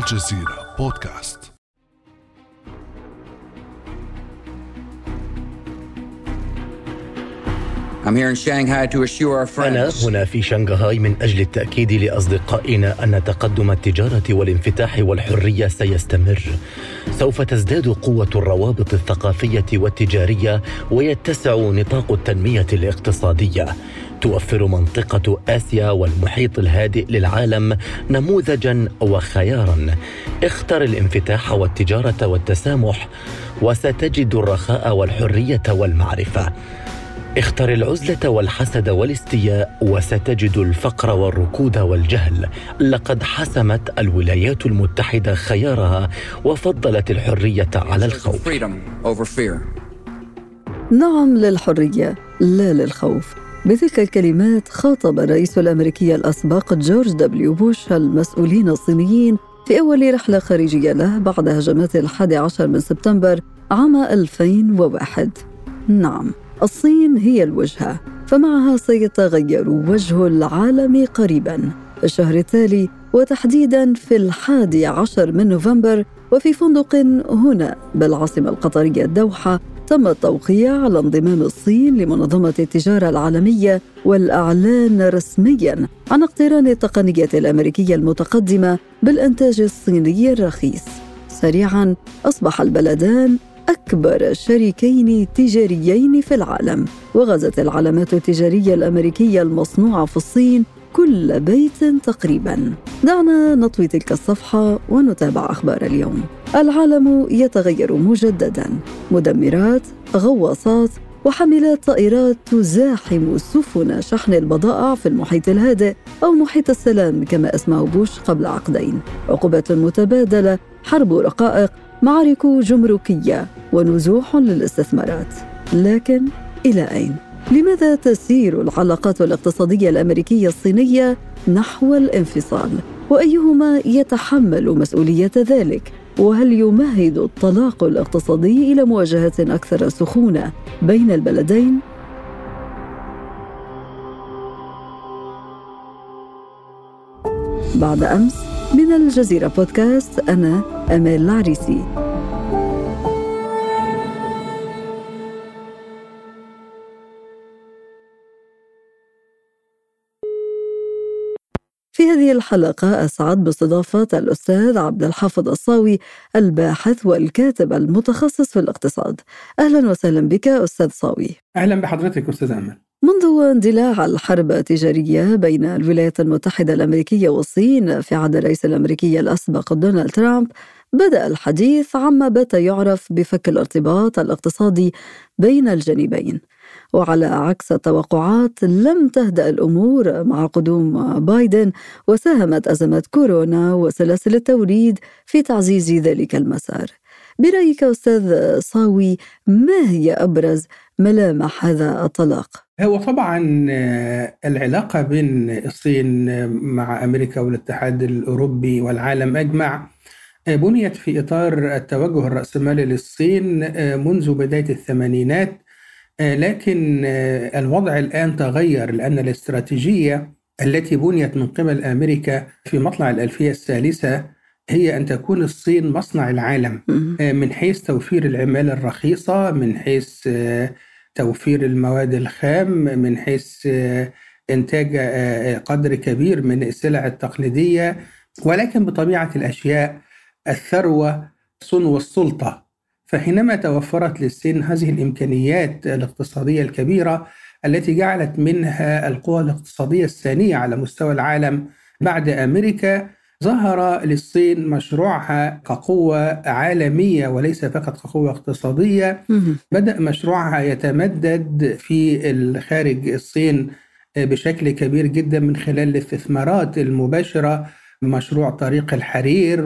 الجزيرة بودكاست I'm here in Shanghai to assure our أنا هنا في شنغهاي من أجل التأكيد لأصدقائنا أن تقدم التجارة والانفتاح والحرية سيستمر. سوف تزداد قوة الروابط الثقافية والتجارية ويتسع نطاق التنمية الاقتصادية. توفر منطقة آسيا والمحيط الهادئ للعالم نموذجا وخيارا. اختر الانفتاح والتجارة والتسامح وستجد الرخاء والحرية والمعرفة. اختر العزلة والحسد والاستياء وستجد الفقر والركود والجهل. لقد حسمت الولايات المتحدة خيارها وفضلت الحرية على الخوف. freedom over fear. نعم للحرية لا للخوف بتلك الكلمات خاطب الرئيس الأمريكي الأسبق جورج دبليو بوش المسؤولين الصينيين في أول رحلة خارجية له بعد هجمات الحادي عشر من سبتمبر عام 2001 نعم الصين هي الوجهة فمعها سيتغير وجه العالم قريبا. في الشهر التالي وتحديدا في الحادي عشر من نوفمبر وفي فندق هنا بالعاصمة القطرية الدوحة تم التوقيع على انضمام الصين لمنظمة التجارة العالمية والإعلان رسميا عن اقتران التقنية الأمريكية المتقدمة بالإنتاج الصيني الرخيص. سريعا أصبح البلدان أكبر شريكين تجاريين في العالم وغزت العلامات التجارية الأمريكية المصنوعة في الصين كل بيت تقريبا. دعنا نطوي تلك الصفحة ونتابع أخبار اليوم. العالم يتغير مجددا. مدمرات غواصات وحاملات طائرات تزاحم سفن شحن البضائع في المحيط الهادئ أو محيط السلام كما اسمه بوش قبل عقدين. عقوبات متبادلة حرب رقائق معارك جمركية ونزوح للاستثمارات. لكن إلى أين؟ لماذا تسير العلاقات الاقتصادية الأمريكية الصينية نحو الانفصال؟ وأيهما يتحمل مسؤولية ذلك؟ وهل يمهد الطلاق الاقتصادي إلى مواجهة أكثر سخونة بين البلدين؟ بعد أمس من الجزيرة بودكاست أنا أمال العريسي في هذه الحلقة أسعد باستضافة الأستاذ عبد الحافظ الصاوي الباحث والكاتب المتخصص في الاقتصاد. أهلا وسهلا بك أستاذ صاوي. أهلا بحضرتك أستاذ أمل. منذ اندلاع الحرب التجارية بين الولايات المتحدة الأمريكية والصين في عهد الرئيس الأمريكي الأسبق دونالد ترامب بدأ الحديث عما بات يعرف بفك الارتباط الاقتصادي بين الجانبين. وعلى عكس التوقعات لم تهدأ الأمور مع قدوم بايدن وساهمت أزمة كورونا وسلاسل التوريد في تعزيز ذلك المسار برأيك أستاذ صاوي ما هي أبرز ملامح هذا الطلاق؟ هو طبعا آه، العلاقة بين الصين مع أمريكا والاتحاد الأوروبي والعالم أجمع آه، بنيت في إطار التوجه الرأسمالي للصين آه، منذ بداية الثمانينات لكن آه، الوضع الآن تغير لأن الاستراتيجية التي بنيت من قبل أمريكا في مطلع الألفية الثالثة هي أن تكون الصين مصنع العالم. آه، من حيث توفير العمالة الرخيصة من حيث آه، توفير المواد الخام من حيث آه، إنتاج آه، قدر كبير من السلع التقليدية ولكن بطبيعة الأشياء الثروة صنو السلطة فحينما توفرت للصين هذه الإمكانيات الاقتصادية الكبيرة التي جعلت منها القوى الاقتصادية الثانية على مستوى العالم بعد أمريكا ظهر للصين مشروعها كقوة عالمية وليس فقط كقوة اقتصادية. بدأ مشروعها يتمدد في الخارج الصين بشكل كبير جدا من خلال الاستثمارات المباشرة مشروع طريق الحرير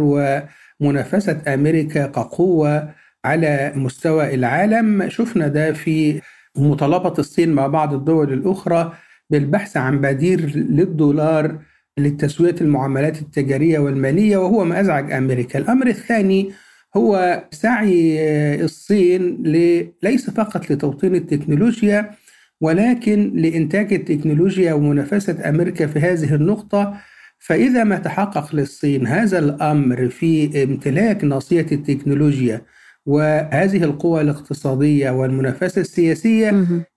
ومنافسة أمريكا كقوة على مستوى العالم شفنا ده في مطالبة الصين مع بعض الدول الأخرى بالبحث عن بديل للدولار لتسوية المعاملات التجارية والمالية وهو ما أزعج أمريكا. الأمر الثاني هو سعي الصين ليس فقط لتوطين التكنولوجيا ولكن لإنتاج التكنولوجيا ومنافسة أمريكا في هذه النقطة. فإذا ما تحقق للصين هذا الأمر في امتلاك ناصية التكنولوجيا وهذه القوى الاقتصادية والمنافسة السياسية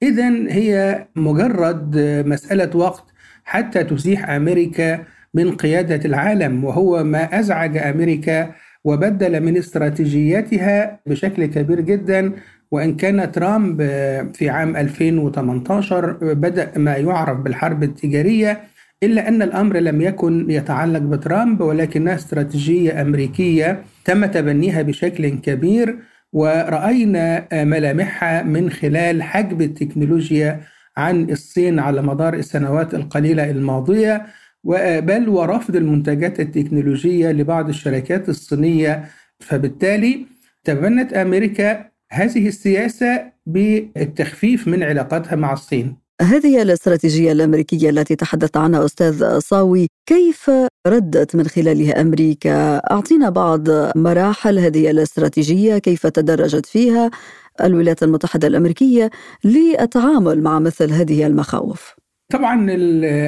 إذا هي مجرد مسألة وقت حتى تزيح أمريكا من قيادة العالم وهو ما أزعج أمريكا وبدل من استراتيجيتها بشكل كبير جدا وإن كان ترامب في عام 2018 بدأ ما يعرف بالحرب التجارية إلا أن الأمر لم يكن يتعلق بترامب ولكنها استراتيجية أمريكية تم تبنيها بشكل كبير ورأينا ملامحها من خلال حجب التكنولوجيا عن الصين على مدار السنوات القليلة الماضية بل ورفض المنتجات التكنولوجية لبعض الشركات الصينية. فبالتالي تبنت أمريكا هذه السياسة بالتخفيف من علاقاتها مع الصين. هذه الاستراتيجية الأمريكية التي تحدث عنها أستاذ صاوي كيف ردت من خلالها أمريكا؟ أعطينا بعض مراحل هذه الاستراتيجية كيف تدرجت فيها الولايات المتحدة الأمريكية للتعامل مع مثل هذه المخاوف طبعا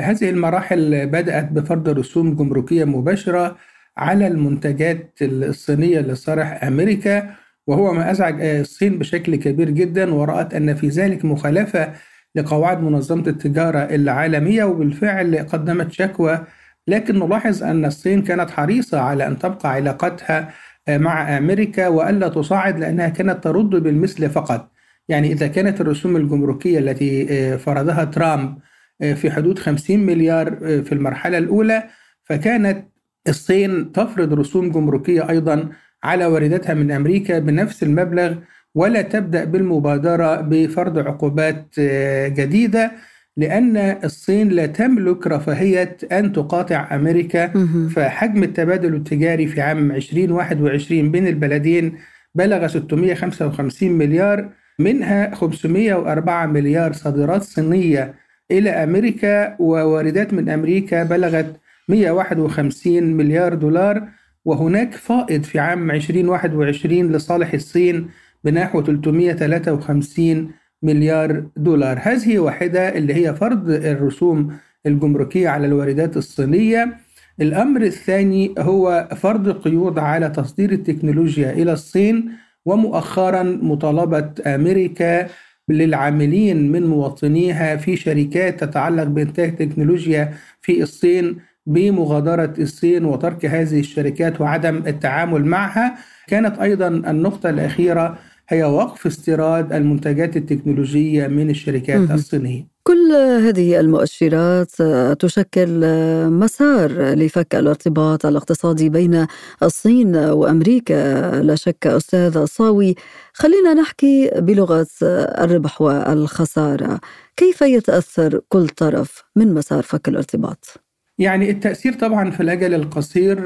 هذه المراحل بدأت بفرض رسوم جمركية مباشرة على المنتجات الصينية لصالح أمريكا وهو ما أزعج الصين بشكل كبير جدا ورأت أن في ذلك مخالفة لقواعد منظمة التجارة العالمية وبالفعل قدمت شكوى. لكن نلاحظ أن الصين كانت حريصة على أن تبقى علاقتها مع أمريكا وألا تصاعد لأنها كانت ترد بالمثل فقط. يعني إذا كانت الرسوم الجمركية التي فرضها ترامب في حدود 50 مليار في المرحلة الأولى فكانت الصين تفرض رسوم جمركية أيضا على وارداتها من أمريكا بنفس المبلغ. ولا تبدأ بالمبادرة بفرض عقوبات آه، جديدة لأن الصين لا تملك رفاهية أن تقاطع أمريكا فحجم التبادل التجاري في عام 2021 بين البلدين. بلغ 655 مليار منها 504 مليار صادرات صينية إلى أمريكا وواردات من أمريكا بلغت 151 مليار دولار. وهناك فائض في عام 2021 لصالح الصين بنحو 353 مليار دولار. هذه واحدة اللي هي فرض الرسوم الجمركية على الواردات الصينية. الأمر الثاني هو فرض قيود على تصدير التكنولوجيا إلى الصين ومؤخرا مطالبة أمريكا للعاملين من مواطنيها في شركات تتعلق بإنتاج تكنولوجيا في الصين بمغادرة الصين وترك هذه الشركات وعدم التعامل معها. كانت أيضا النقطة الأخيرة هي وقف استيراد المنتجات التكنولوجية من الشركات الصينية. كل هذه المؤشرات تشكل مسار لفك الارتباط الاقتصادي بين الصين وأمريكا. لا شك أستاذ صاوي خلينا نحكي بلغة الربح والخسارة. كيف يتأثر كل طرف من مسار فك الارتباط؟ يعني التأثير طبعا في الأجل القصير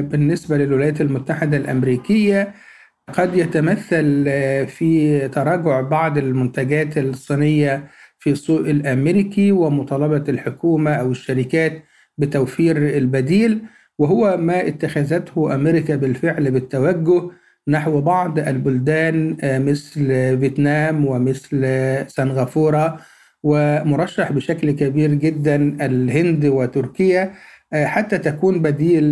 بالنسبة للولايات المتحدة الأمريكية قد يتمثل في تراجع بعض المنتجات الصينية في السوق الأمريكي ومطالبة الحكومة أو الشركات بتوفير البديل وهو ما اتخذته أمريكا بالفعل بالتوجه نحو بعض البلدان مثل فيتنام ومثل سنغافورة ومرشح بشكل كبير جدا الهند وتركيا حتى تكون بديل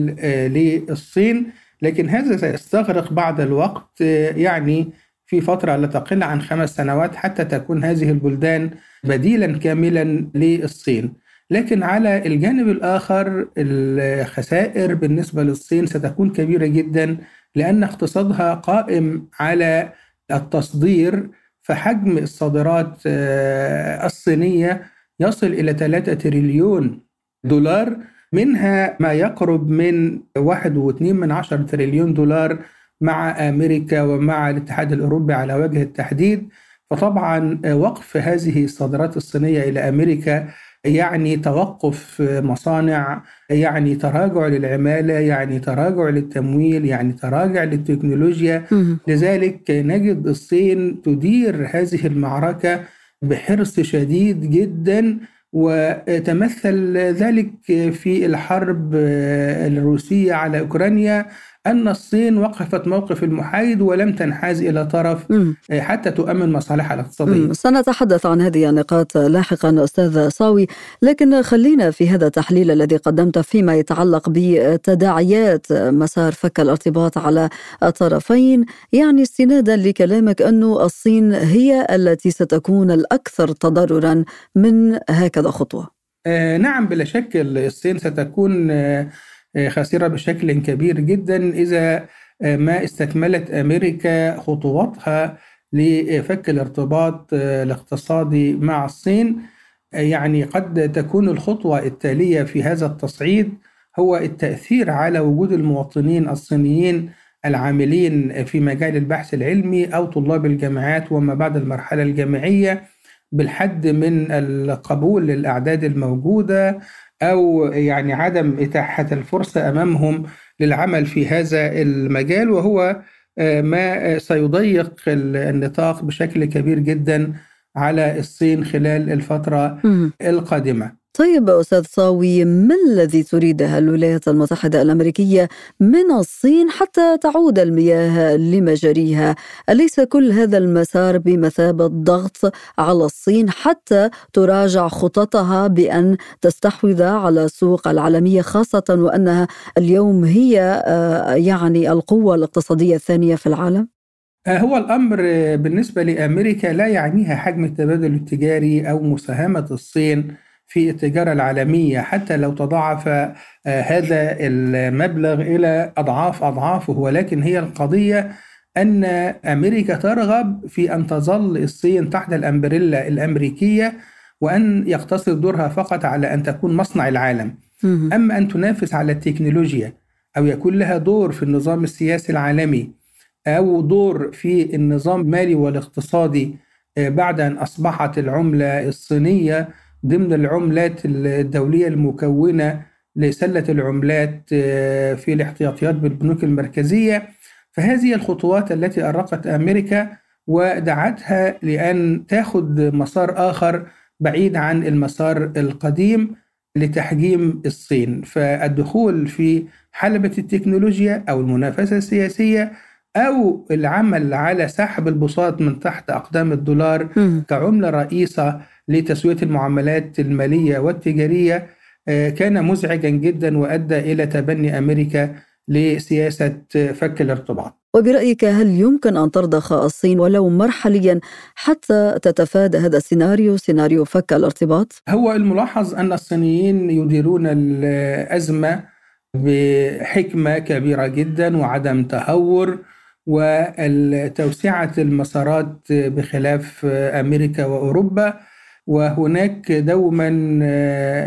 للصين. لكن هذا سيستغرق بعض الوقت يعني في فترة لا تقل عن خمس سنوات حتى تكون هذه البلدان بديلا كاملا للصين. لكن على الجانب الآخر الخسائر بالنسبة للصين ستكون كبيرة جدا لأن اقتصادها قائم على التصدير فحجم الصادرات آه، الصينية يصل إلى 3 تريليون دولار منها ما يقرب من واحد واثنين من عشر تريليون دولار مع أمريكا ومع الاتحاد الأوروبي على وجه التحديد. فطبعا وقف هذه الصادرات الصينية إلى أمريكا يعني توقف مصانع يعني تراجع للعمالة يعني تراجع للتمويل يعني تراجع للتكنولوجيا. لذلك نجد الصين تدير هذه المعركة بحرص شديد جدا وتمثل ذلك في الحرب الروسية على أوكرانيا. أن الصين وقفت موقف المحايد ولم تنحاز إلى طرف مم. حتى تؤمن مصالحها الاقتصادية. سنتحدث عن هذه النقاط لاحقا أستاذ صاوي لكن خلينا في هذا التحليل الذي قدمته فيما يتعلق بتداعيات مسار فك الارتباط على الطرفين يعني استنادا لكلامك أن الصين هي التي ستكون الأكثر تضررا من هكذا خطوة آه، نعم بلا شك الصين ستكون آه، آه، خاسرة بشكل كبير جدا إذا آه، ما استكملت أمريكا خطواتها لفك الارتباط آه، الاقتصادي مع الصين. آه، يعني قد تكون الخطوة التالية في هذا التصعيد هو التأثير على وجود المواطنين الصينيين العاملين في مجال البحث العلمي أو طلاب الجامعات وما بعد المرحلة الجامعية بالحد من القبول للأعداد الموجودة. أو يعني عدم إتاحة الفرصة أمامهم للعمل في هذا المجال وهو آه، ما سيضيق ال- النطاق بشكل كبير جدا على الصين خلال الفترة. القادمة طيب أستاذ صاوي ما الذي تريدها الولايات المتحدة الأمريكية من الصين حتى تعود المياه لمجاريها أليس كل هذا المسار بمثابة ضغط على الصين حتى تراجع خططها بأن تستحوذ على السوق العالمية خاصة وأنها اليوم هي آه، يعني القوة الاقتصادية الثانية في العالم؟ آه، هو الأمر بالنسبة لأمريكا لا يعنيها حجم التبادل التجاري أو مساهمة الصين في التجارة العالمية حتى لو تضاعف آه، هذا المبلغ إلى أضعاف أضعافه ولكن هي القضية أن أمريكا ترغب في أن تظل الصين تحت الأمبريلا الأمريكية وأن يقتصر دورها فقط على أن تكون مصنع العالم. أما أن تنافس على التكنولوجيا أو يكون لها دور في النظام السياسي العالمي أو دور في النظام المالي والاقتصادي آه، بعد أن أصبحت العملة الصينية ضمن العملات الدولية المكونة لسلة العملات آه، في الاحتياطيات بالبنوك المركزية فهذه الخطوات التي أرقت أمريكا ودعتها لأن تاخذ مسار آخر بعيد عن المسار القديم لتحجيم الصين فالدخول في حلبة التكنولوجيا أو المنافسة السياسية أو العمل على سحب البساط من تحت أقدام الدولار. كعملة رئيسة لتسوية المعاملات المالية والتجارية آه، كان مزعجا جدا وأدى إلى تبني أمريكا لسياسة فك الارتباط وبرأيك هل يمكن أن ترضخ الصين ولو مرحليا حتى تتفادى هذا السيناريو سيناريو فك الارتباط؟ هو الملاحظ أن الصينيين يديرون الأزمة بحكمة كبيرة جدا وعدم تهور وتوسعة المسارات بخلاف أمريكا وأوروبا وهناك دوما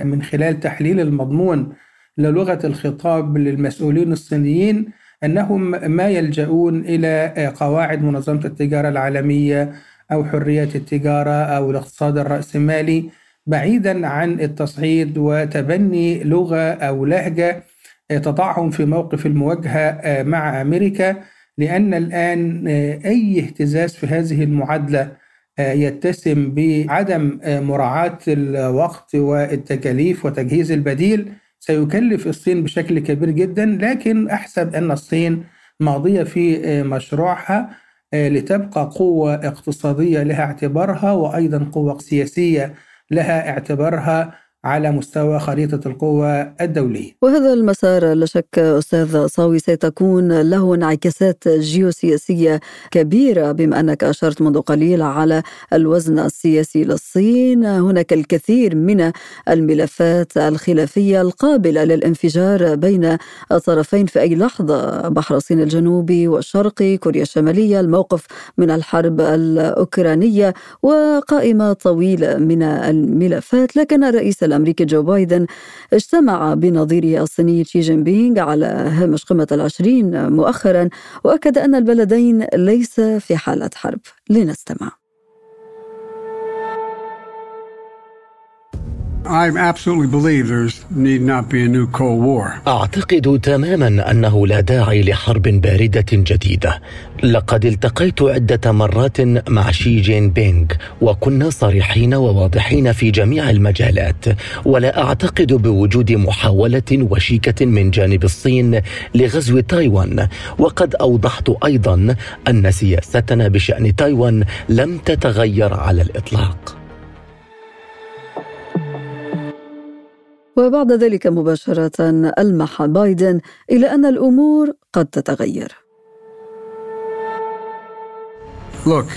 من خلال تحليل المضمون للغة الخطاب للمسؤولين الصينيين أنهم ما يلجؤون إلى قواعد منظمة التجارة العالمية أو حرية التجارة أو الاقتصاد الرأسمالي بعيدا عن التصعيد وتبني لغة أو لهجة تضعهم في موقف المواجهة مع أمريكا لأن الآن أي اهتزاز في هذه المعادلة يتسم بعدم مراعاة الوقت والتكاليف وتجهيز البديل. سيكلف الصين بشكل كبير جدا لكن أحسب أن الصين ماضية في مشروعها لتبقى قوة اقتصادية لها اعتبارها وأيضا قوة سياسية لها اعتبارها. على مستوى خريطة القوة الدولية. وهذا المسار لا شك أستاذ صاوي سيتكون له انعكاسات جيوسياسية كبيرة بما أنك أشرت منذ قليل على الوزن السياسي للصين. هناك الكثير من الملفات الخلافية القابلة للانفجار بين الطرفين في أي لحظة بحر الصين الجنوبي والشرقي كوريا الشمالية الموقف من الحرب الأوكرانية وقائمة طويلة من الملفات. لكن الرئيس الأمريكي جو بايدن اجتمع بنظيره الصيني شي جين بينغ على هامش قمة العشرين مؤخرا وأكد أن البلدين ليس في حالة حرب. لنستمع. أعتقد تماما أنه لا داعي لحرب باردة جديدة. لقد التقيت عدة مرات مع شي جين بينغ وكنا صريحين وواضحين في جميع المجالات ولا أعتقد بوجود محاولة وشيكة من جانب الصين لغزو تايوان وقد أوضحت أيضا أن سياستنا بشأن تايوان لم تتغير على الإطلاق. وبعد ذلك مباشرة ألمح بايدن إلى أن الأمور قد تتغير. Look,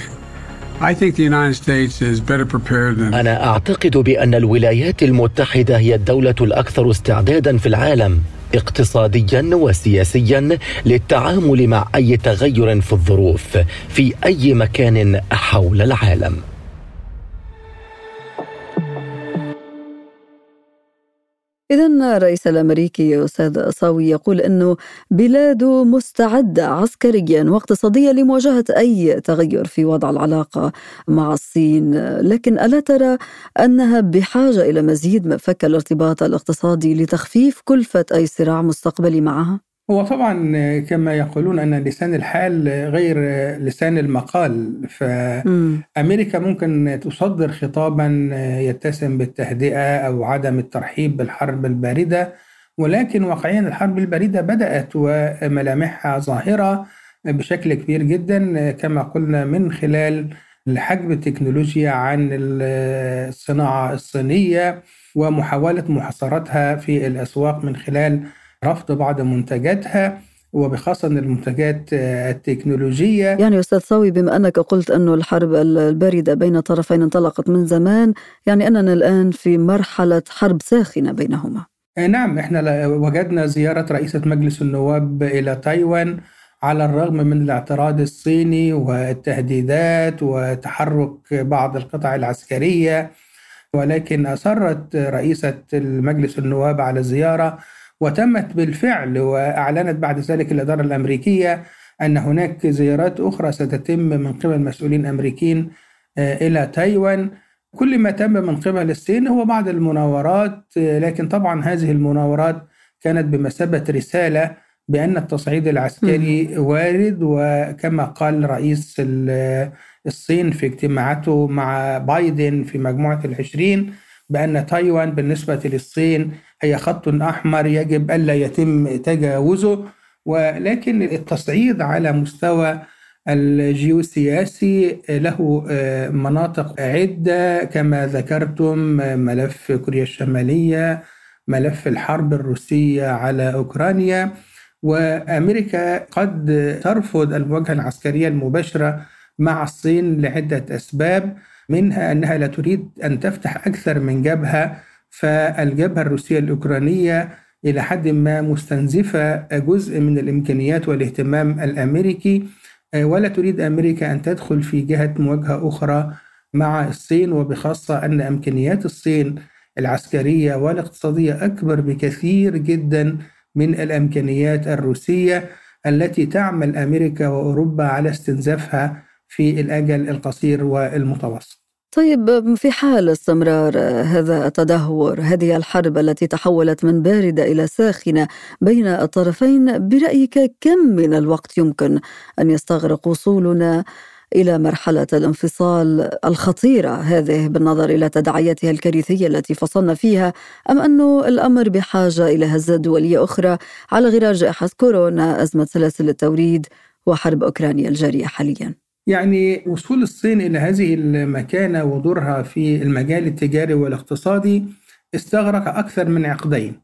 I think the United States is better prepared than أنا أعتقد بأن الولايات المتحدة هي الدولة الأكثر استعدادا في العالم اقتصاديا وسياسيا للتعامل مع أي تغير في الظروف في أي مكان حول العالم. إذا الرئيس الأمريكي أستاذ صاوي يقول أنه بلاده مستعدة عسكريا واقتصاديا لمواجهة أي تغير في وضع العلاقة مع الصين لكن ألا ترى أنها بحاجة إلى مزيد من فك الارتباط الاقتصادي لتخفيف كلفة أي صراع مستقبلي معها؟ هو طبعا كما يقولون أن لسان الحال غير لسان المقال فأمريكا ممكن تصدر خطابا يتسم بالتهدئة أو عدم الترحيب بالحرب الباردة ولكن واقعيا الحرب الباردة بدأت وملامحها ظاهرة بشكل كبير جدا كما قلنا من خلال حجب التكنولوجيا عن الصناعة الصينية ومحاولة محاصرتها في الأسواق من خلال رفض بعض منتجاتها وبخاصة المنتجات التكنولوجية. يعني أستاذ صاوي بما أنك قلت أن الحرب الباردة بين الطرفين انطلقت من زمان يعني أننا الآن في مرحلة حرب ساخنة بينهما. نعم إحنا وجدنا زيارة رئيسة مجلس النواب إلى تايوان على الرغم من الاعتراض الصيني والتهديدات وتحرك بعض القطع العسكرية ولكن أصرت رئيسة مجلس النواب على الزيارة وتمت بالفعل وأعلنت بعد ذلك الإدارة الأمريكية أن هناك زيارات أخرى ستتم من قبل مسؤولين أمريكيين إلى تايوان. كل ما تم من قبل الصين هو بعض المناورات لكن طبعا هذه المناورات كانت بمثابة رسالة بأن التصعيد العسكري وارد. وكما قال رئيس الصين في اجتماعاته مع بايدن في مجموعة العشرين بأن تايوان بالنسبة للصين هي خط أحمر يجب ألا يتم تجاوزه ولكن التصعيد على مستوى الجيوسياسي له مناطق عدة كما ذكرتم ملف كوريا الشمالية ملف الحرب الروسية على أوكرانيا وأمريكا قد ترفض المواجهة العسكرية المباشرة مع الصين لعدة أسباب. منها أنها لا تريد أن تفتح أكثر من جبهة فالجبهة الروسية الأوكرانية إلى حد ما مستنزفة جزء من الإمكانيات والاهتمام الأمريكي ولا تريد أمريكا أن تدخل في جهة مواجهة أخرى مع الصين وبخاصة أن إمكانيات الصين العسكرية والاقتصادية أكبر بكثير جدا من الإمكانيات الروسية التي تعمل أمريكا وأوروبا على استنزافها في الأجل القصير والمتوسط. طيب في حال استمرار هذا التدهور هذه الحرب التي تحولت من باردة إلى ساخنة بين الطرفين برأيك كم من الوقت يمكن أن يستغرق وصولنا إلى مرحلة الانفصال الخطيرة هذه بالنظر إلى تداعياتها الكارثية التي فصلنا فيها أم أنه الأمر بحاجة إلى هزات دولية أخرى على غرار جائحة كورونا أزمة سلاسل التوريد وحرب أوكرانيا الجارية حالياً؟ يعني وصول الصين إلى هذه المكانة ودورها في المجال التجاري والاقتصادي استغرق أكثر من عقدين.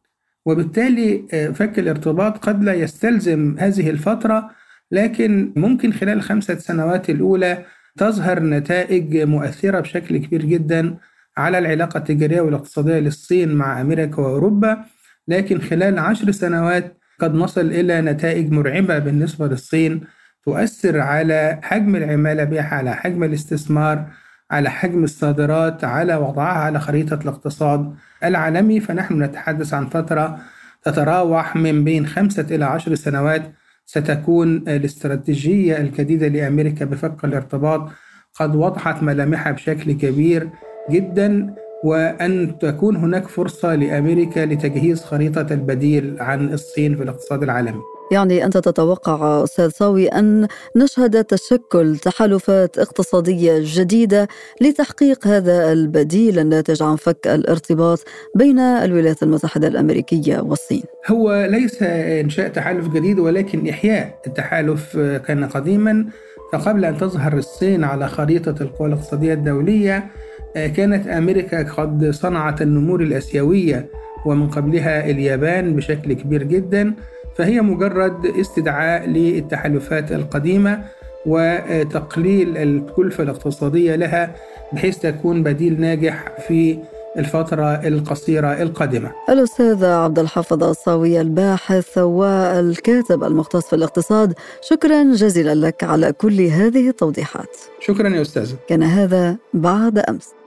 وبالتالي فك الارتباط قد لا يستلزم هذه الفترة لكن ممكن خلال الخمسة سنوات الأولى تظهر نتائج مؤثرة بشكل كبير جدا على العلاقة التجارية والاقتصادية للصين مع أمريكا وأوروبا. لكن خلال عشر سنوات قد نصل إلى نتائج مرعبة بالنسبة للصين. تؤثر على حجم العمالة بها على حجم الاستثمار على حجم الصادرات على وضعها على خريطة الاقتصاد العالمي. فنحن نتحدث عن فترة تتراوح من بين خمسة إلى عشر سنوات ستكون الاستراتيجية الجديدة لأمريكا بفك الارتباط. قد وضحت ملامحها بشكل كبير جدا وأن تكون هناك فرصة لأمريكا لتجهيز خريطة البديل عن الصين في الاقتصاد العالمي. يعني أنت تتوقع أستاذ صاوي أن نشهد تشكل تحالفات اقتصادية جديدة لتحقيق هذا البديل الناتج عن فك الارتباط بين الولايات المتحدة الأمريكية والصين؟ هو ليس إنشاء تحالف جديد ولكن إحياء التحالف كان قديما. فقبل أن تظهر الصين على خريطة القوى الاقتصادية الدولية كانت أمريكا قد صنعت النمور الآسيوية ومن قبلها اليابان بشكل كبير جدا. فهي مجرد استدعاء للتحالفات القديمة وتقليل الكلفة الاقتصادية لها بحيث تكون بديل ناجح في الفترة القصيرة القادمة. الأستاذ عبد الحافظ الصاوي الباحث والكاتب المختص في الاقتصاد شكرا جزيلا لك على كل هذه التوضيحات. شكرا يا أستاذ كان هذا بعد أمس.